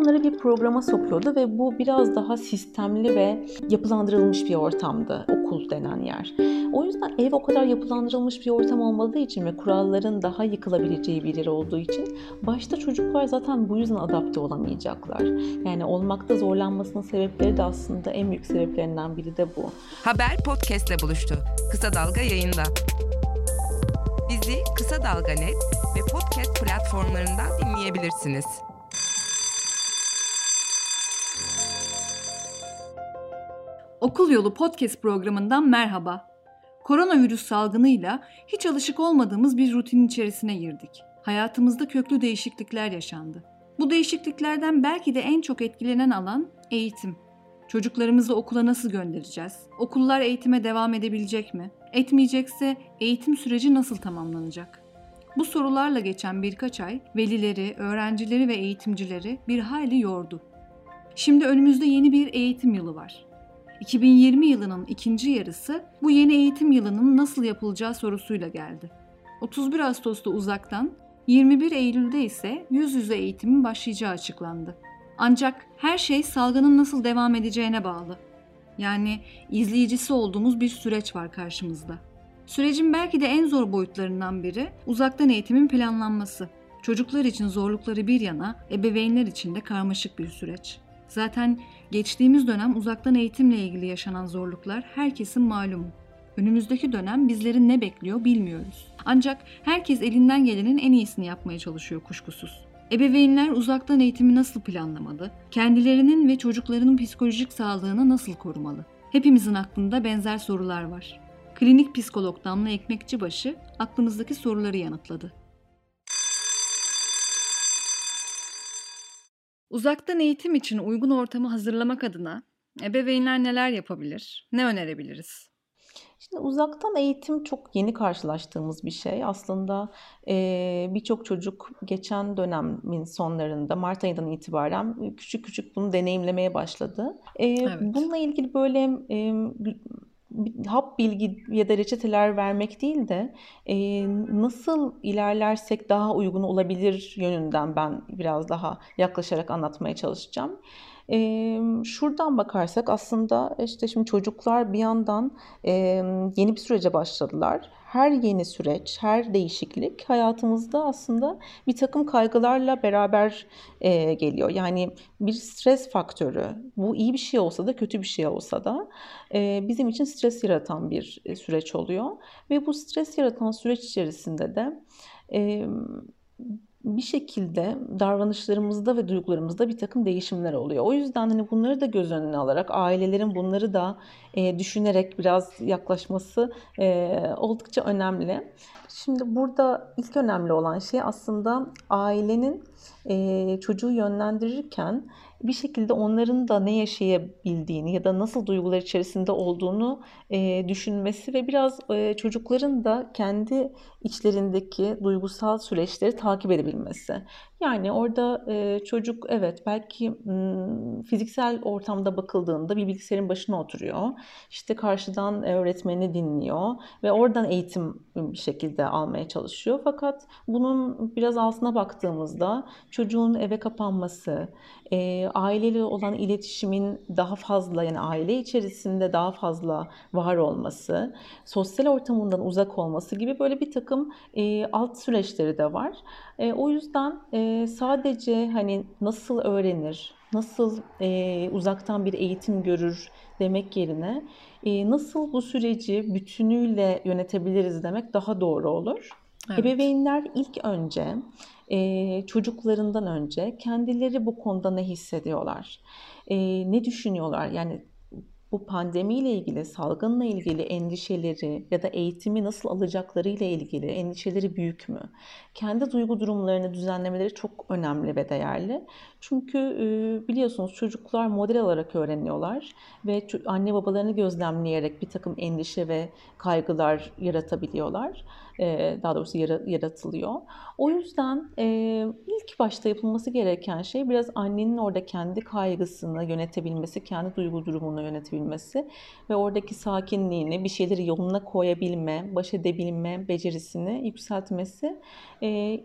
onları bir programa sokuyordu ve bu biraz daha sistemli ve yapılandırılmış bir ortamdı okul denen yer. O yüzden ev o kadar yapılandırılmış bir ortam olmadığı için ve kuralların daha yıkılabileceği bir yer olduğu için başta çocuklar zaten bu yüzden adapte olamayacaklar. Yani olmakta zorlanmasının sebepleri de aslında en büyük sebeplerinden biri de bu. Haber podcastle buluştu. Kısa Dalga yayında. Bizi Kısa Dalga Net ve podcast platformlarından dinleyebilirsiniz. Okul Yolu Podcast programından merhaba. Koronavirüs salgınıyla hiç alışık olmadığımız bir rutin içerisine girdik. Hayatımızda köklü değişiklikler yaşandı. Bu değişikliklerden belki de en çok etkilenen alan eğitim. Çocuklarımızı okula nasıl göndereceğiz? Okullar eğitime devam edebilecek mi? Etmeyecekse eğitim süreci nasıl tamamlanacak? Bu sorularla geçen birkaç ay velileri, öğrencileri ve eğitimcileri bir hayli yordu. Şimdi önümüzde yeni bir eğitim yılı var. 2020 yılının ikinci yarısı bu yeni eğitim yılının nasıl yapılacağı sorusuyla geldi. 31 Ağustos'ta uzaktan, 21 Eylül'de ise yüz yüze eğitimin başlayacağı açıklandı. Ancak her şey salgının nasıl devam edeceğine bağlı. Yani izleyicisi olduğumuz bir süreç var karşımızda. Sürecin belki de en zor boyutlarından biri uzaktan eğitimin planlanması. Çocuklar için zorlukları bir yana, ebeveynler için de karmaşık bir süreç. Zaten geçtiğimiz dönem uzaktan eğitimle ilgili yaşanan zorluklar herkesin malumu. Önümüzdeki dönem bizleri ne bekliyor bilmiyoruz. Ancak herkes elinden gelenin en iyisini yapmaya çalışıyor kuşkusuz. Ebeveynler uzaktan eğitimi nasıl planlamalı? Kendilerinin ve çocuklarının psikolojik sağlığını nasıl korumalı? Hepimizin aklında benzer sorular var. Klinik psikolog Damla Ekmekçibaşı aklımızdaki soruları yanıtladı. Uzaktan eğitim için uygun ortamı hazırlamak adına ebeveynler neler yapabilir? Ne önerebiliriz? Şimdi uzaktan eğitim çok yeni karşılaştığımız bir şey. Aslında e, birçok çocuk geçen dönemin sonlarında Mart ayından itibaren küçük küçük bunu deneyimlemeye başladı. E, evet. Bununla ilgili böyle e, hap bilgi ya da reçeteler vermek değil de e, nasıl ilerlersek daha uygun olabilir yönünden ben biraz daha yaklaşarak anlatmaya çalışacağım. E, şuradan bakarsak aslında işte şimdi çocuklar bir yandan e, yeni bir sürece başladılar her yeni süreç, her değişiklik hayatımızda aslında bir takım kaygılarla beraber e, geliyor. Yani bir stres faktörü, bu iyi bir şey olsa da kötü bir şey olsa da e, bizim için stres yaratan bir e, süreç oluyor. Ve bu stres yaratan süreç içerisinde de e, bir şekilde davranışlarımızda ve duygularımızda bir takım değişimler oluyor. O yüzden hani bunları da göz önüne alarak ailelerin bunları da e, düşünerek biraz yaklaşması e, oldukça önemli. Şimdi burada ilk önemli olan şey aslında ailenin e, çocuğu yönlendirirken bir şekilde onların da ne yaşayabildiğini ya da nasıl duygular içerisinde olduğunu e, düşünmesi ve biraz e, çocukların da kendi içlerindeki duygusal süreçleri takip edebilmesi. Yani orada e, çocuk evet belki m, fiziksel ortamda bakıldığında bir bilgisayarın başına oturuyor. İşte karşıdan öğretmeni dinliyor ve oradan eğitim bir şekilde almaya çalışıyor. Fakat bunun biraz altına baktığımızda çocuğun eve kapanması, e, aileyle olan iletişimin daha fazla yani aile içerisinde daha fazla var olması, sosyal ortamından uzak olması gibi böyle bir takım e, alt süreçleri de var. E, o yüzden e, sadece hani nasıl öğrenir, nasıl e, uzaktan bir eğitim görür demek yerine e, nasıl bu süreci bütünüyle yönetebiliriz demek daha doğru olur. Evet. Ebeveynler ilk önce e, çocuklarından önce kendileri bu konuda ne hissediyorlar, e, ne düşünüyorlar? Yani bu pandemiyle ilgili, salgınla ilgili endişeleri ya da eğitimi nasıl alacakları ile ilgili endişeleri büyük mü? Kendi duygu durumlarını düzenlemeleri çok önemli ve değerli. Çünkü biliyorsunuz çocuklar model alarak öğreniyorlar ve anne babalarını gözlemleyerek bir takım endişe ve kaygılar yaratabiliyorlar. Daha doğrusu yaratılıyor. O yüzden ilk başta yapılması gereken şey biraz annenin orada kendi kaygısını yönetebilmesi, kendi duygu durumunu yönetebilmesi ve oradaki sakinliğini bir şeyleri yoluna koyabilme, baş edebilme becerisini yükseltmesi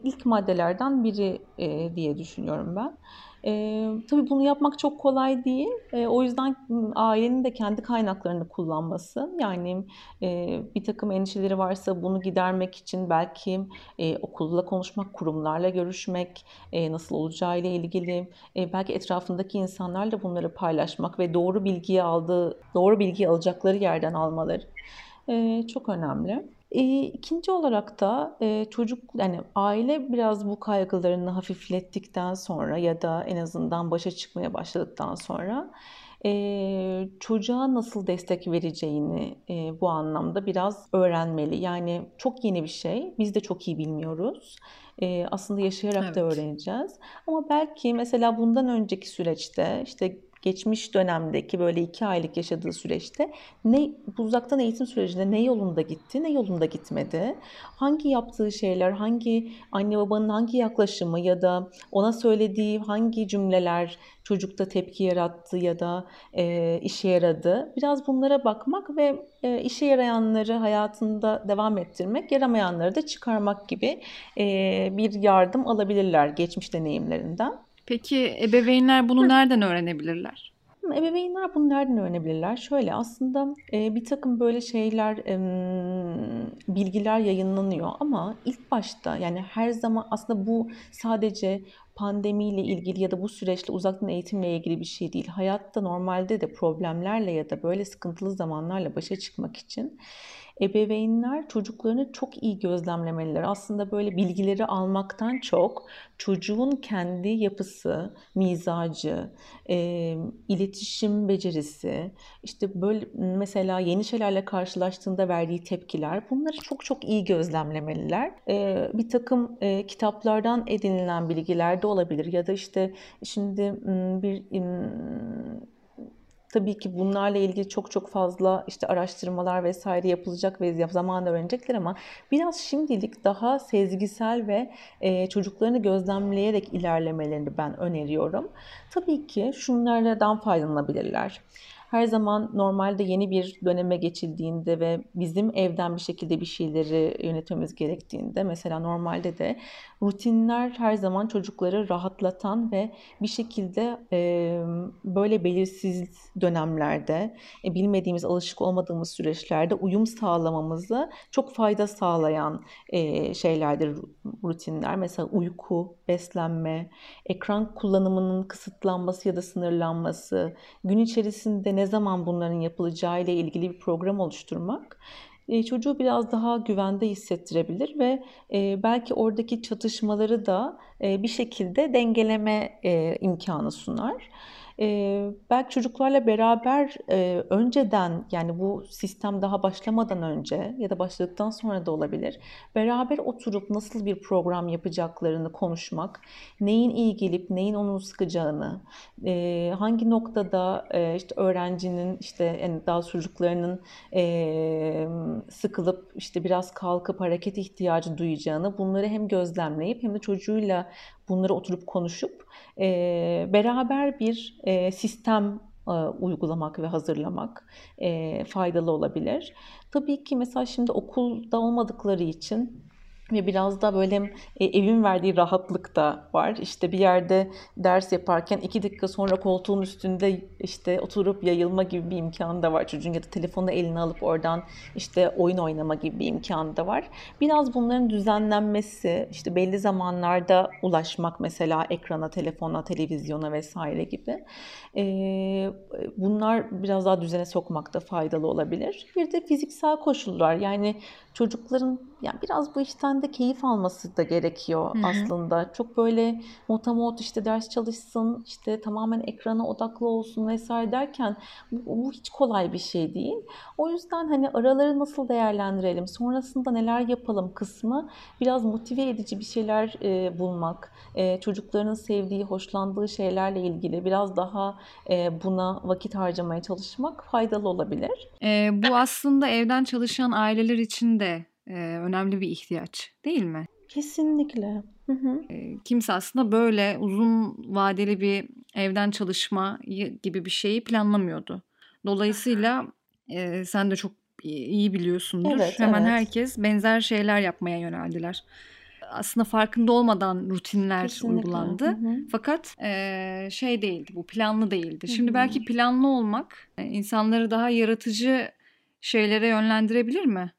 ilk maddelerden biri diye düşünüyorum ben. E, tabii bunu yapmak çok kolay değil. E, o yüzden ailenin de kendi kaynaklarını kullanması. Yani e, bir takım endişeleri varsa bunu gidermek için belki e, okulla konuşmak, kurumlarla görüşmek, e, nasıl olacağı ile ilgili e, belki etrafındaki insanlarla bunları paylaşmak ve doğru bilgiyi aldığı, doğru bilgiyi alacakları yerden almaları e, çok önemli. E, ikinci olarak da e, çocuk yani aile biraz bu kaygılarını hafiflettikten sonra ya da en azından başa çıkmaya başladıktan sonra e, çocuğa nasıl destek vereceğini e, bu anlamda biraz öğrenmeli. Yani çok yeni bir şey. Biz de çok iyi bilmiyoruz. E, aslında yaşayarak evet. da öğreneceğiz. Ama belki mesela bundan önceki süreçte işte geçmiş dönemdeki böyle iki aylık yaşadığı süreçte ne bu uzaktan eğitim sürecinde ne yolunda gitti, ne yolunda gitmedi, hangi yaptığı şeyler, hangi anne babanın hangi yaklaşımı ya da ona söylediği hangi cümleler çocukta tepki yarattı ya da e, işe yaradı. Biraz bunlara bakmak ve e, işe yarayanları hayatında devam ettirmek, yaramayanları da çıkarmak gibi e, bir yardım alabilirler geçmiş deneyimlerinden. Peki ebeveynler bunu nereden öğrenebilirler? Ebeveynler bunu nereden öğrenebilirler? Şöyle aslında e, bir takım böyle şeyler, e, bilgiler yayınlanıyor ama ilk başta yani her zaman aslında bu sadece pandemiyle ilgili ya da bu süreçte uzaktan eğitimle ilgili bir şey değil. Hayatta normalde de problemlerle ya da böyle sıkıntılı zamanlarla başa çıkmak için ebeveynler çocuklarını çok iyi gözlemlemeliler. Aslında böyle bilgileri almaktan çok çocuğun kendi yapısı, mizacı, e, iletişim becerisi, işte böyle mesela yeni şeylerle karşılaştığında verdiği tepkiler bunları çok çok iyi gözlemlemeliler. E, bir takım e, kitaplardan edinilen bilgiler de olabilir ya da işte şimdi bir Tabii ki bunlarla ilgili çok çok fazla işte araştırmalar vesaire yapılacak ve zamanla öğrenecekler ama biraz şimdilik daha sezgisel ve e, çocuklarını gözlemleyerek ilerlemelerini ben öneriyorum. Tabii ki şunlardan faydalanabilirler. Her zaman normalde yeni bir döneme geçildiğinde ve bizim evden bir şekilde bir şeyleri yönetmemiz gerektiğinde mesela normalde de rutinler her zaman çocukları rahatlatan ve bir şekilde e, böyle belirsiz dönemlerde e, bilmediğimiz, alışık olmadığımız süreçlerde uyum sağlamamızı çok fayda sağlayan e, şeylerdir rutinler. Mesela uyku, beslenme, ekran kullanımının kısıtlanması ya da sınırlanması, gün içerisinde ne zaman bunların yapılacağı ile ilgili bir program oluşturmak e, çocuğu biraz daha güvende hissettirebilir ve e, belki oradaki çatışmaları da e, bir şekilde dengeleme imkanı sunar. E, belki çocuklarla beraber e, önceden yani bu sistem daha başlamadan önce ya da başladıktan sonra da olabilir. Beraber oturup nasıl bir program yapacaklarını konuşmak, neyin iyi gelip neyin onu sıkacağını, e, hangi noktada e, işte öğrencinin işte yani daha çocuklarının e, sıkılıp işte biraz kalkıp hareket ihtiyacı duyacağını bunları hem gözlemleyip hem de çocuğuyla bunları oturup konuşup e, beraber bir e, sistem uygulamak ve hazırlamak faydalı olabilir. Tabii ki mesela şimdi okulda olmadıkları için ve biraz da böyle e, evin verdiği rahatlık da var. İşte bir yerde ders yaparken iki dakika sonra koltuğun üstünde işte oturup yayılma gibi bir imkanı da var çocuğun ya da telefonu eline alıp oradan işte oyun oynama gibi bir imkanı da var. Biraz bunların düzenlenmesi, işte belli zamanlarda ulaşmak mesela ekrana, telefona, televizyona vesaire gibi. E, bunlar biraz daha düzene sokmakta faydalı olabilir. Bir de fiziksel koşullar yani çocukların yani biraz bu işten de keyif alması da gerekiyor Hı-hı. aslında. Çok böyle motamot işte ders çalışsın, işte tamamen ekrana odaklı olsun vesaire derken bu, bu hiç kolay bir şey değil. O yüzden hani araları nasıl değerlendirelim, sonrasında neler yapalım kısmı biraz motive edici bir şeyler e, bulmak, e, çocukların sevdiği, hoşlandığı şeylerle ilgili biraz daha e, buna vakit harcamaya çalışmak faydalı olabilir. E, bu aslında evden çalışan aileler için de e, önemli bir ihtiyaç değil mi? Kesinlikle. Hı hı. E, kimse aslında böyle uzun vadeli bir evden çalışma gibi bir şeyi planlamıyordu. Dolayısıyla e, sen de çok iyi biliyorsundur. Evet, Hemen evet. herkes benzer şeyler yapmaya yöneldiler. aslında farkında olmadan rutinler Kesinlikle. uygulandı. Hı hı. Fakat e, şey değildi bu planlı değildi. Şimdi Hı hı. belki planlı olmak insanları daha yaratıcı şeylere yönlendirebilir mi?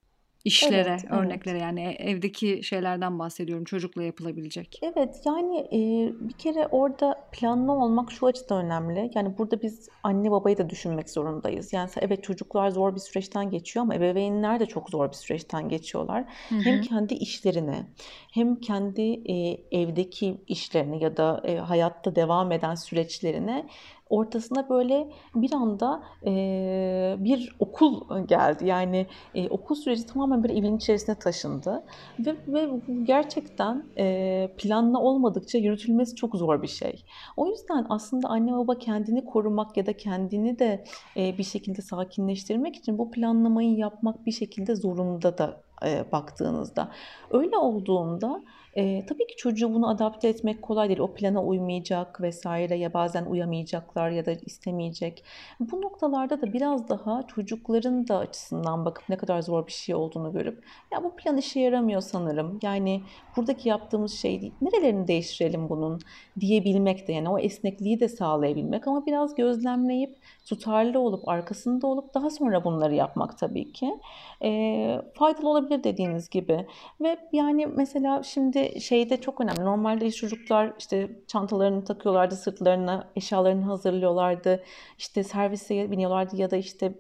İşlere, Evet, evet. örneklere yani e- evdeki şeylerden bahsediyorum çocukla yapılabilecek. Evet yani e, bir kere orada planlı olmak şu açıdan önemli. Yani burada biz anne babayı da düşünmek zorundayız. Yani evet çocuklar zor bir süreçten geçiyor ama ebeveynler de çok zor bir süreçten geçiyorlar. Hı hı. Hem kendi işlerine hem kendi e, evdeki işlerine ya da e, hayatta devam eden süreçlerine ortasına böyle bir anda e, bir okul geldi. Yani e, okul süreci tamamen bir evin içerisine taşındı. Ve, ve gerçekten e, planlı olmadıkça yürütülmesi çok zor bir şey. O yüzden aslında anne baba kendini korumak ya da kendini de e, bir şekilde sakinleştirmek için bu planlamayı yapmak bir şekilde zorunda da e, baktığınızda. Öyle olduğunda e, tabii ki çocuğu bunu adapte etmek kolay değil. O plana uymayacak vesaire ya bazen uyamayacaklar ya da istemeyecek. Bu noktalarda da biraz daha çocukların da açısından bakıp ne kadar zor bir şey olduğunu görüp ya bu plan işe yaramıyor sanırım. Yani buradaki yaptığımız şey değil. Nerelerini değiştirelim bunun diyebilmek de yani o esnekliği de sağlayabilmek ama biraz gözlemleyip tutarlı olup arkasında olup daha sonra bunları yapmak tabii ki e, faydalı olabilir dediğiniz gibi. Ve yani mesela şimdi şeyde çok önemli. Normalde çocuklar işte çantalarını takıyorlardı sırtlarına, eşyalarını hazırlıyorlardı. işte servise biniyorlardı ya da işte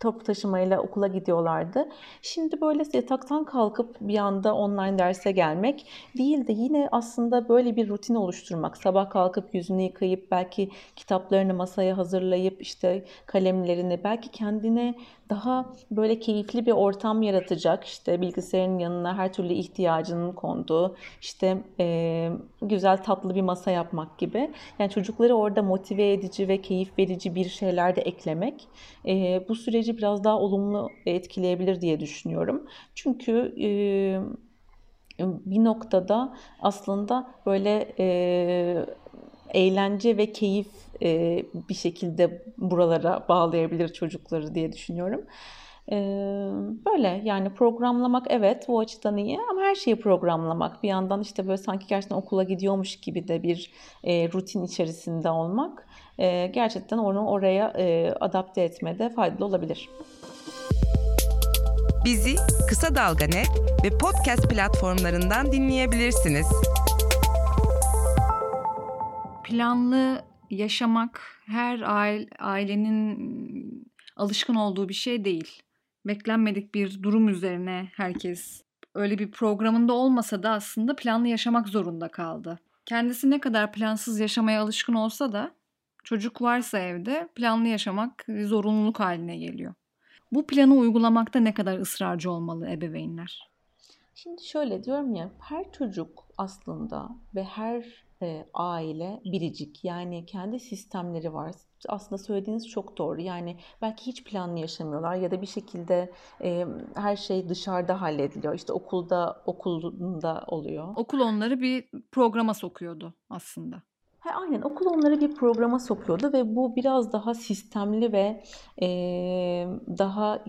toplu taşımayla okula gidiyorlardı. Şimdi böyle yataktan kalkıp bir anda online derse gelmek değil de yine aslında böyle bir rutin oluşturmak. Sabah kalkıp yüzünü yıkayıp belki kitaplarını masaya hazırlayıp işte kalemlerini belki kendine daha böyle keyifli bir ortam yaratacak. İşte bilgisayarın yanına her türlü ihtiyacının konduğu işte e, güzel tatlı bir masa yapmak gibi. Yani çocukları orada motive edici ve keyif verici bir şeyler de eklemek e, bu süreci biraz daha olumlu etkileyebilir diye düşünüyorum. Çünkü e, bir noktada aslında böyle e, eğlence ve keyif e, bir şekilde buralara bağlayabilir çocukları diye düşünüyorum. E, böyle yani programlamak evet bu açıdan iyi ama her şeyi programlamak bir yandan işte böyle sanki gerçekten okula gidiyormuş gibi de bir e, rutin içerisinde olmak e, gerçekten onu oraya e, adapte etmede faydalı olabilir. Bizi Kısa Dalga Net ve podcast platformlarından dinleyebilirsiniz. Planlı yaşamak her ailenin alışkın olduğu bir şey değil. Beklenmedik bir durum üzerine herkes öyle bir programında olmasa da aslında planlı yaşamak zorunda kaldı. Kendisi ne kadar plansız yaşamaya alışkın olsa da çocuk varsa evde planlı yaşamak zorunluluk haline geliyor. Bu planı uygulamakta ne kadar ısrarcı olmalı ebeveynler? Şimdi şöyle diyorum ya her çocuk aslında ve her e, aile biricik yani kendi sistemleri var. Aslında söylediğiniz çok doğru. Yani belki hiç planlı yaşamıyorlar ya da bir şekilde e, her şey dışarıda hallediliyor. İşte okulda okulunda oluyor. Okul onları bir programa sokuyordu aslında. Ha, aynen okul onları bir programa sokuyordu ve bu biraz daha sistemli ve e, daha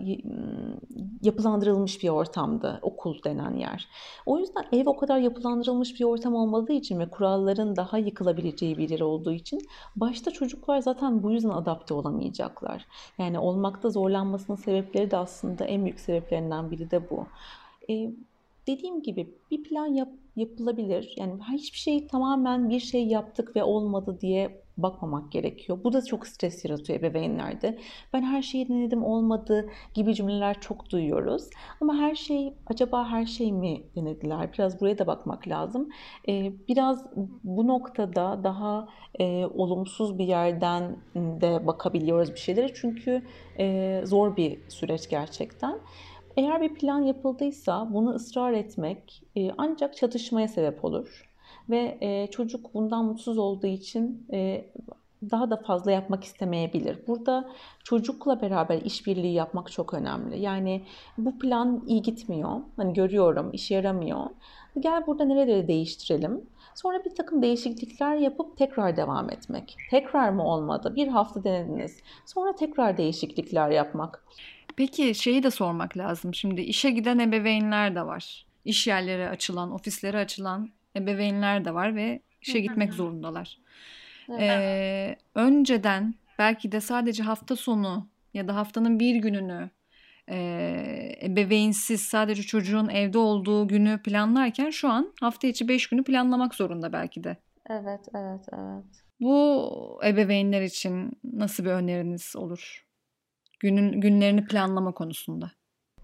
yapılandırılmış bir ortamdı okul denen yer. O yüzden ev o kadar yapılandırılmış bir ortam olmadığı için ve kuralların daha yıkılabileceği bir yer olduğu için başta çocuklar zaten bu yüzden adapte olamayacaklar. Yani olmakta zorlanmasının sebepleri de aslında en büyük sebeplerinden biri de bu. E, dediğim gibi bir plan yap, yapılabilir. Yani hiçbir şey tamamen bir şey yaptık ve olmadı diye bakmamak gerekiyor. Bu da çok stres yaratıyor ebeveynlerde. Ben her şeyi denedim olmadı gibi cümleler çok duyuyoruz. Ama her şey acaba her şey mi denediler? Biraz buraya da bakmak lazım. Ee, biraz bu noktada daha e, olumsuz bir yerden de bakabiliyoruz bir şeylere. Çünkü e, zor bir süreç gerçekten. Eğer bir plan yapıldıysa bunu ısrar etmek e, ancak çatışmaya sebep olur ve e, çocuk bundan mutsuz olduğu için e, daha da fazla yapmak istemeyebilir. Burada çocukla beraber işbirliği yapmak çok önemli. Yani bu plan iyi gitmiyor. Hani görüyorum işe yaramıyor. Gel burada nereleri değiştirelim. Sonra bir takım değişiklikler yapıp tekrar devam etmek. Tekrar mı olmadı? Bir hafta denediniz. Sonra tekrar değişiklikler yapmak. Peki şeyi de sormak lazım. Şimdi işe giden ebeveynler de var. iş yerleri açılan, ofisleri açılan ebeveynler de var ve işe gitmek zorundalar. Ee, önceden belki de sadece hafta sonu ya da haftanın bir gününü e, ebeveynsiz sadece çocuğun evde olduğu günü planlarken şu an hafta içi beş günü planlamak zorunda belki de. Evet, evet, evet. Bu ebeveynler için nasıl bir öneriniz olur? Günün günlerini planlama konusunda.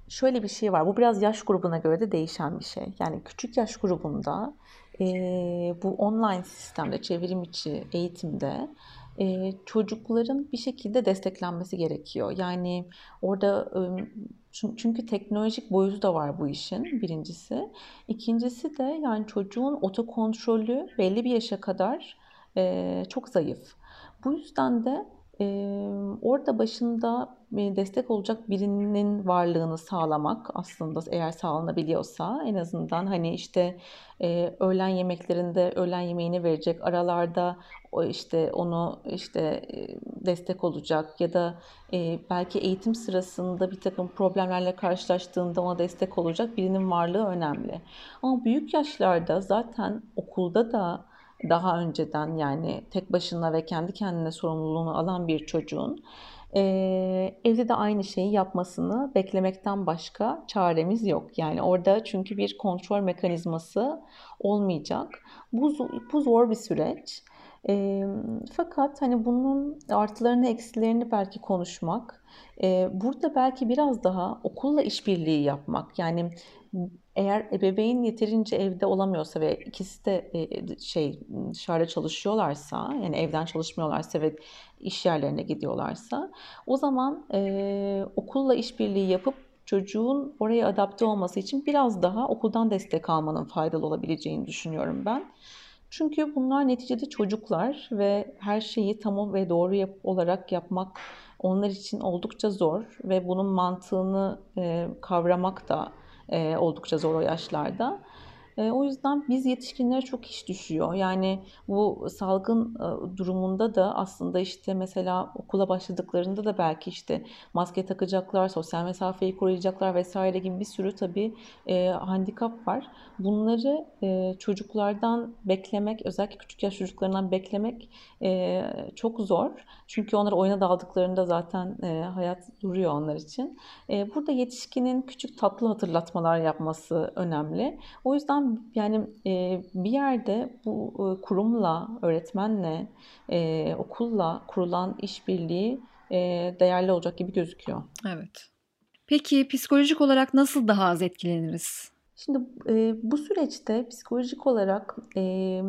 Şöyle bir şey var. Bu biraz yaş grubuna göre de değişen bir şey. Yani küçük yaş grubunda e, bu online sistemde, çevrim içi eğitimde e, çocukların bir şekilde desteklenmesi gerekiyor. Yani orada e, çünkü teknolojik boyutu da var bu işin birincisi. İkincisi de yani çocuğun otokontrolü belli bir yaşa kadar e, çok zayıf. Bu yüzden de ee, orada başında destek olacak birinin varlığını sağlamak aslında eğer sağlanabiliyorsa en azından hani işte e, öğlen yemeklerinde öğlen yemeğini verecek aralarda o işte onu işte e, destek olacak ya da e, belki eğitim sırasında bir takım problemlerle karşılaştığında ona destek olacak birinin varlığı önemli. Ama büyük yaşlarda zaten okulda da daha önceden yani tek başına ve kendi kendine sorumluluğunu alan bir çocuğun e, evde de aynı şeyi yapmasını beklemekten başka çaremiz yok. Yani orada çünkü bir kontrol mekanizması olmayacak. Bu, bu zor bir süreç. E, fakat hani bunun artılarını eksilerini belki konuşmak, e, burada belki biraz daha okulla işbirliği yapmak yani eğer ebeveyn yeterince evde olamıyorsa ve ikisi de e, şey dışarıda çalışıyorlarsa yani evden çalışmıyorlarsa ve iş yerlerine gidiyorlarsa o zaman e, okulla işbirliği yapıp çocuğun oraya adapte olması için biraz daha okuldan destek almanın faydalı olabileceğini düşünüyorum ben. Çünkü bunlar neticede çocuklar ve her şeyi tam ve doğru yap olarak yapmak onlar için oldukça zor ve bunun mantığını e, kavramak da oldukça zor o yaşlarda. O yüzden biz yetişkinlere çok iş düşüyor. Yani bu salgın durumunda da aslında işte mesela okula başladıklarında da belki işte maske takacaklar, sosyal mesafeyi koruyacaklar vesaire gibi bir sürü tabii e, handikap var. Bunları çocuklardan beklemek, özellikle küçük yaş çocuklarından beklemek çok zor. Çünkü onlar oyuna daldıklarında zaten hayat duruyor onlar için. Burada yetişkinin küçük tatlı hatırlatmalar yapması önemli. O yüzden yani e, bir yerde bu e, kurumla, öğretmenle, e, okulla kurulan işbirliği e, değerli olacak gibi gözüküyor. Evet. Peki psikolojik olarak nasıl daha az etkileniriz? Şimdi e, bu süreçte psikolojik olarak e,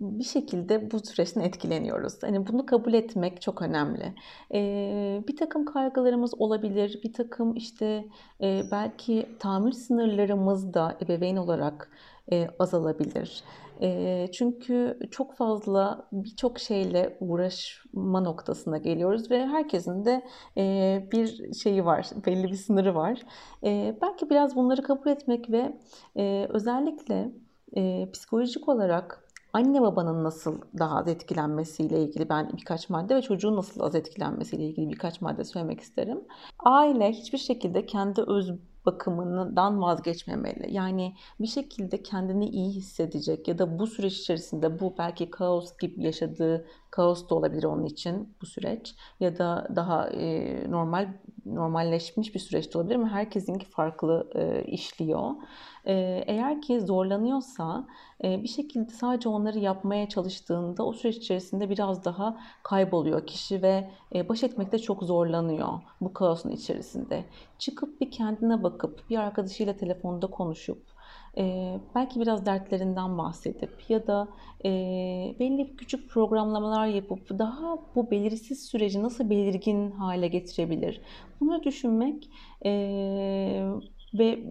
bir şekilde bu süreçten etkileniyoruz. Hani bunu kabul etmek çok önemli. Ee, bir takım kaygılarımız olabilir, bir takım işte e, belki tahammül sınırlarımız da ebeveyn olarak e, azalabilir. E, çünkü çok fazla birçok şeyle uğraşma noktasına geliyoruz ve herkesin de e, bir şeyi var, belli bir sınırı var. E, belki biraz bunları kabul etmek ve e, özellikle e, psikolojik olarak anne babanın nasıl daha az etkilenmesiyle ilgili ben birkaç madde ve çocuğun nasıl az etkilenmesiyle ilgili birkaç madde söylemek isterim. Aile hiçbir şekilde kendi öz bakımından vazgeçmemeli. Yani bir şekilde kendini iyi hissedecek ya da bu süreç içerisinde bu belki kaos gibi yaşadığı kaos da olabilir onun için bu süreç ya da daha e, normal normalleşmiş bir süreç olabilir ama herkesinki farklı e, işliyor. E, eğer ki zorlanıyorsa e, bir şekilde sadece onları yapmaya çalıştığında o süreç içerisinde biraz daha kayboluyor kişi ve e, baş etmekte çok zorlanıyor bu kaosun içerisinde. Çıkıp bir kendine bakıp bir arkadaşıyla telefonda konuşup e, belki biraz dertlerinden bahsedip ya da e, belli küçük programlamalar yapıp daha bu belirsiz süreci nasıl belirgin hale getirebilir? Bunu düşünmek e, ve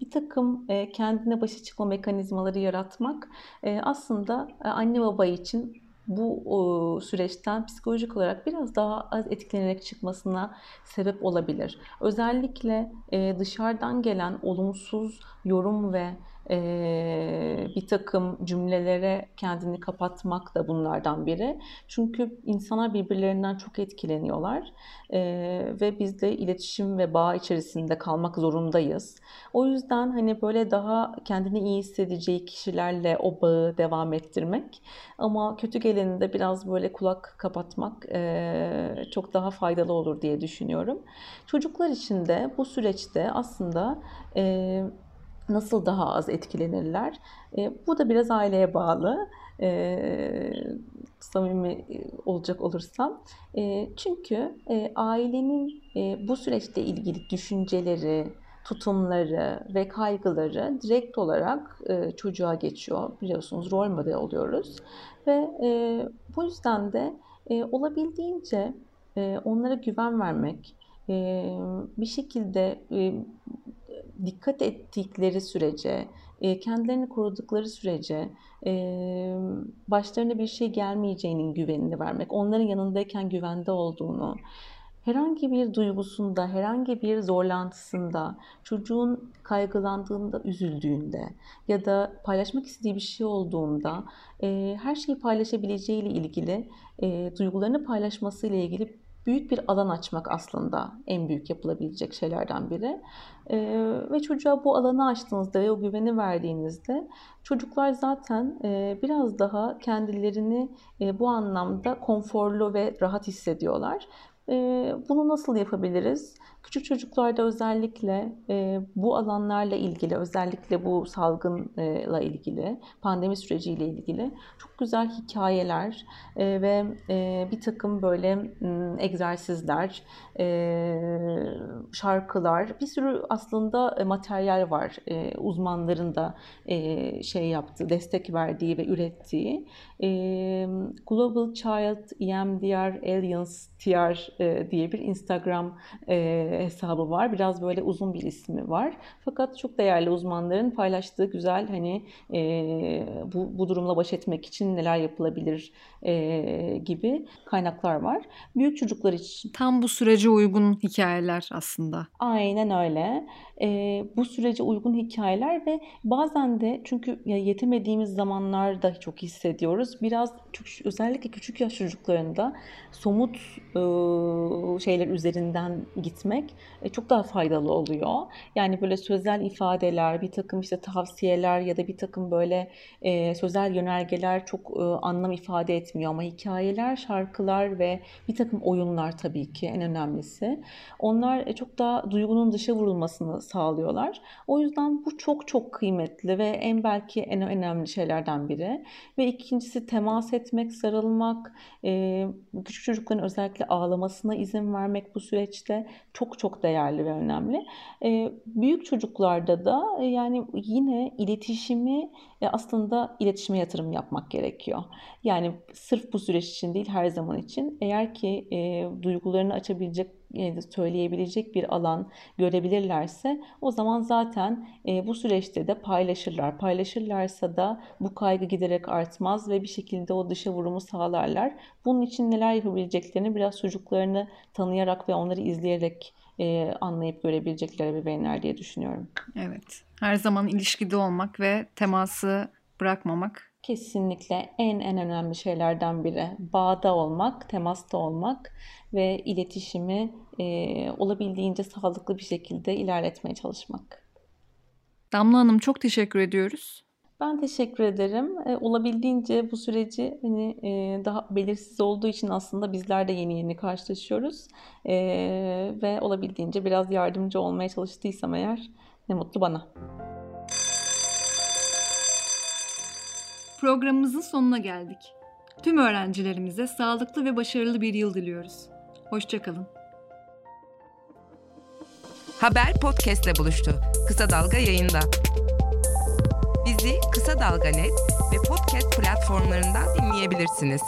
bir takım kendine başa çıkma mekanizmaları yaratmak aslında anne baba için bu süreçten psikolojik olarak biraz daha az etkilenerek çıkmasına sebep olabilir. Özellikle dışarıdan gelen olumsuz yorum ve e, bir takım cümlelere kendini kapatmak da bunlardan biri. Çünkü insanlar birbirlerinden çok etkileniyorlar e, ve biz de iletişim ve bağ içerisinde kalmak zorundayız. O yüzden hani böyle daha kendini iyi hissedeceği kişilerle o bağı devam ettirmek ama kötü geleninde biraz böyle kulak kapatmak e, çok daha faydalı olur diye düşünüyorum. Çocuklar için de bu süreçte aslında e, nasıl daha az etkilenirler? E, bu da biraz aileye bağlı. E, samimi olacak olursam. E, çünkü e, ailenin e, bu süreçte ilgili düşünceleri, tutumları ve kaygıları direkt olarak e, çocuğa geçiyor. Biliyorsunuz rol model oluyoruz. Ve e, bu yüzden de e, olabildiğince e, onlara güven vermek, e, bir şekilde e, dikkat ettikleri sürece, e, kendilerini korudukları sürece e, başlarına bir şey gelmeyeceğinin güvenini vermek, onların yanındayken güvende olduğunu, herhangi bir duygusunda, herhangi bir zorlantısında, çocuğun kaygılandığında, üzüldüğünde ya da paylaşmak istediği bir şey olduğunda e, her şeyi paylaşabileceği ile ilgili, duygularını paylaşması ile ilgili büyük bir alan açmak aslında en büyük yapılabilecek şeylerden biri. Ee, ve çocuğa bu alanı açtığınızda ve o güveni verdiğinizde çocuklar zaten e, biraz daha kendilerini e, bu anlamda konforlu ve rahat hissediyorlar. E, bunu nasıl yapabiliriz? Küçük çocuklarda özellikle e, bu alanlarla ilgili, özellikle bu salgınla ilgili, pandemi süreciyle ilgili çok güzel hikayeler e, ve e, bir takım böyle m, egzersizler, e, şarkılar, bir sürü aslında materyal var e, uzmanların da e, şey yaptığı, destek verdiği ve ürettiği. E, Global Child EMDR Alliance TR e, diye bir Instagram e, hesabı var. Biraz böyle uzun bir ismi var. Fakat çok değerli uzmanların paylaştığı güzel hani e, bu, bu durumla baş etmek için neler yapılabilir e, gibi kaynaklar var. Büyük çocuklar için. Tam bu sürece uygun hikayeler aslında. Aynen öyle. E, bu sürece uygun hikayeler ve bazen de çünkü yetemediğimiz zamanlarda çok hissediyoruz. Biraz özellikle küçük yaş çocuklarında somut şeyler üzerinden gitmek e, çok daha faydalı oluyor. Yani böyle sözel ifadeler, bir takım işte tavsiyeler ya da bir takım böyle e, sözel yönergeler çok anlam ifade etmiyor ama hikayeler, şarkılar ve bir takım oyunlar tabii ki en önemlisi. Onlar e, çok daha duygunun dışa vurulmasını sağlıyorlar. O yüzden bu çok çok kıymetli ve en belki en önemli şeylerden biri. Ve ikincisi temas etmek, sarılmak, e, küçük çocukların özellikle ağlamasına izin vermek bu süreçte çok çok değerli ve önemli. E, büyük çocuklarda da e, yani yine iletişimi e, aslında iletişime yatırım yapmak gerekiyor. Yani sırf bu süreç için değil her zaman için eğer ki e, duygularını açabilecek söyleyebilecek bir alan görebilirlerse o zaman zaten e, bu süreçte de paylaşırlar. Paylaşırlarsa da bu kaygı giderek artmaz ve bir şekilde o dışa vurumu sağlarlar. Bunun için neler yapabileceklerini biraz çocuklarını tanıyarak ve onları izleyerek e, anlayıp görebilecekler ebeveynler diye düşünüyorum. Evet. Her zaman ilişkide olmak ve teması bırakmamak kesinlikle en en önemli şeylerden biri. Bağda olmak, temasta olmak ve iletişimi e, olabildiğince sağlıklı bir şekilde ilerletmeye çalışmak. Damla Hanım çok teşekkür ediyoruz. Ben teşekkür ederim. E, olabildiğince bu süreci hani e, daha belirsiz olduğu için aslında bizler de yeni yeni karşılaşıyoruz. E, ve olabildiğince biraz yardımcı olmaya çalıştıysam eğer ne mutlu bana. Programımızın sonuna geldik. Tüm öğrencilerimize sağlıklı ve başarılı bir yıl diliyoruz. Hoşçakalın. Haber podcastle buluştu. Kısa Dalga yayında. Bizi Kısa Dalga Net ve podcast platformlarından dinleyebilirsiniz.